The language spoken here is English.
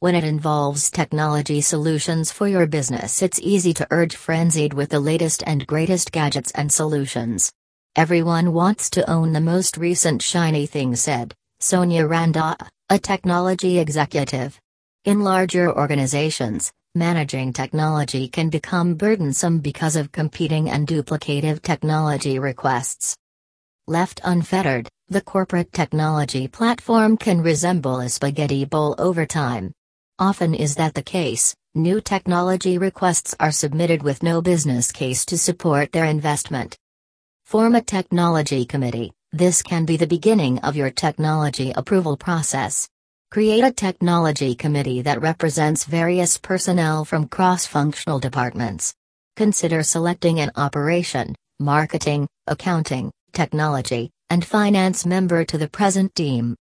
When it involves technology solutions for your business, it's easy to urge frenzied with the latest and greatest gadgets and solutions. Everyone wants to own the most recent shiny thing, said Sonia Randhawa, a technology executive. In larger organizations, managing technology can become burdensome because of competing and duplicative technology requests. Left unfettered, the corporate technology platform can resemble a spaghetti bowl over time. Often is that the case, new technology requests are submitted with no business case to support their investment. Form a technology committee, this can be the beginning of your technology approval process. Create a technology committee that represents various personnel from cross functional departments. Consider selecting an operation, marketing, accounting, technology, and finance member to the present team.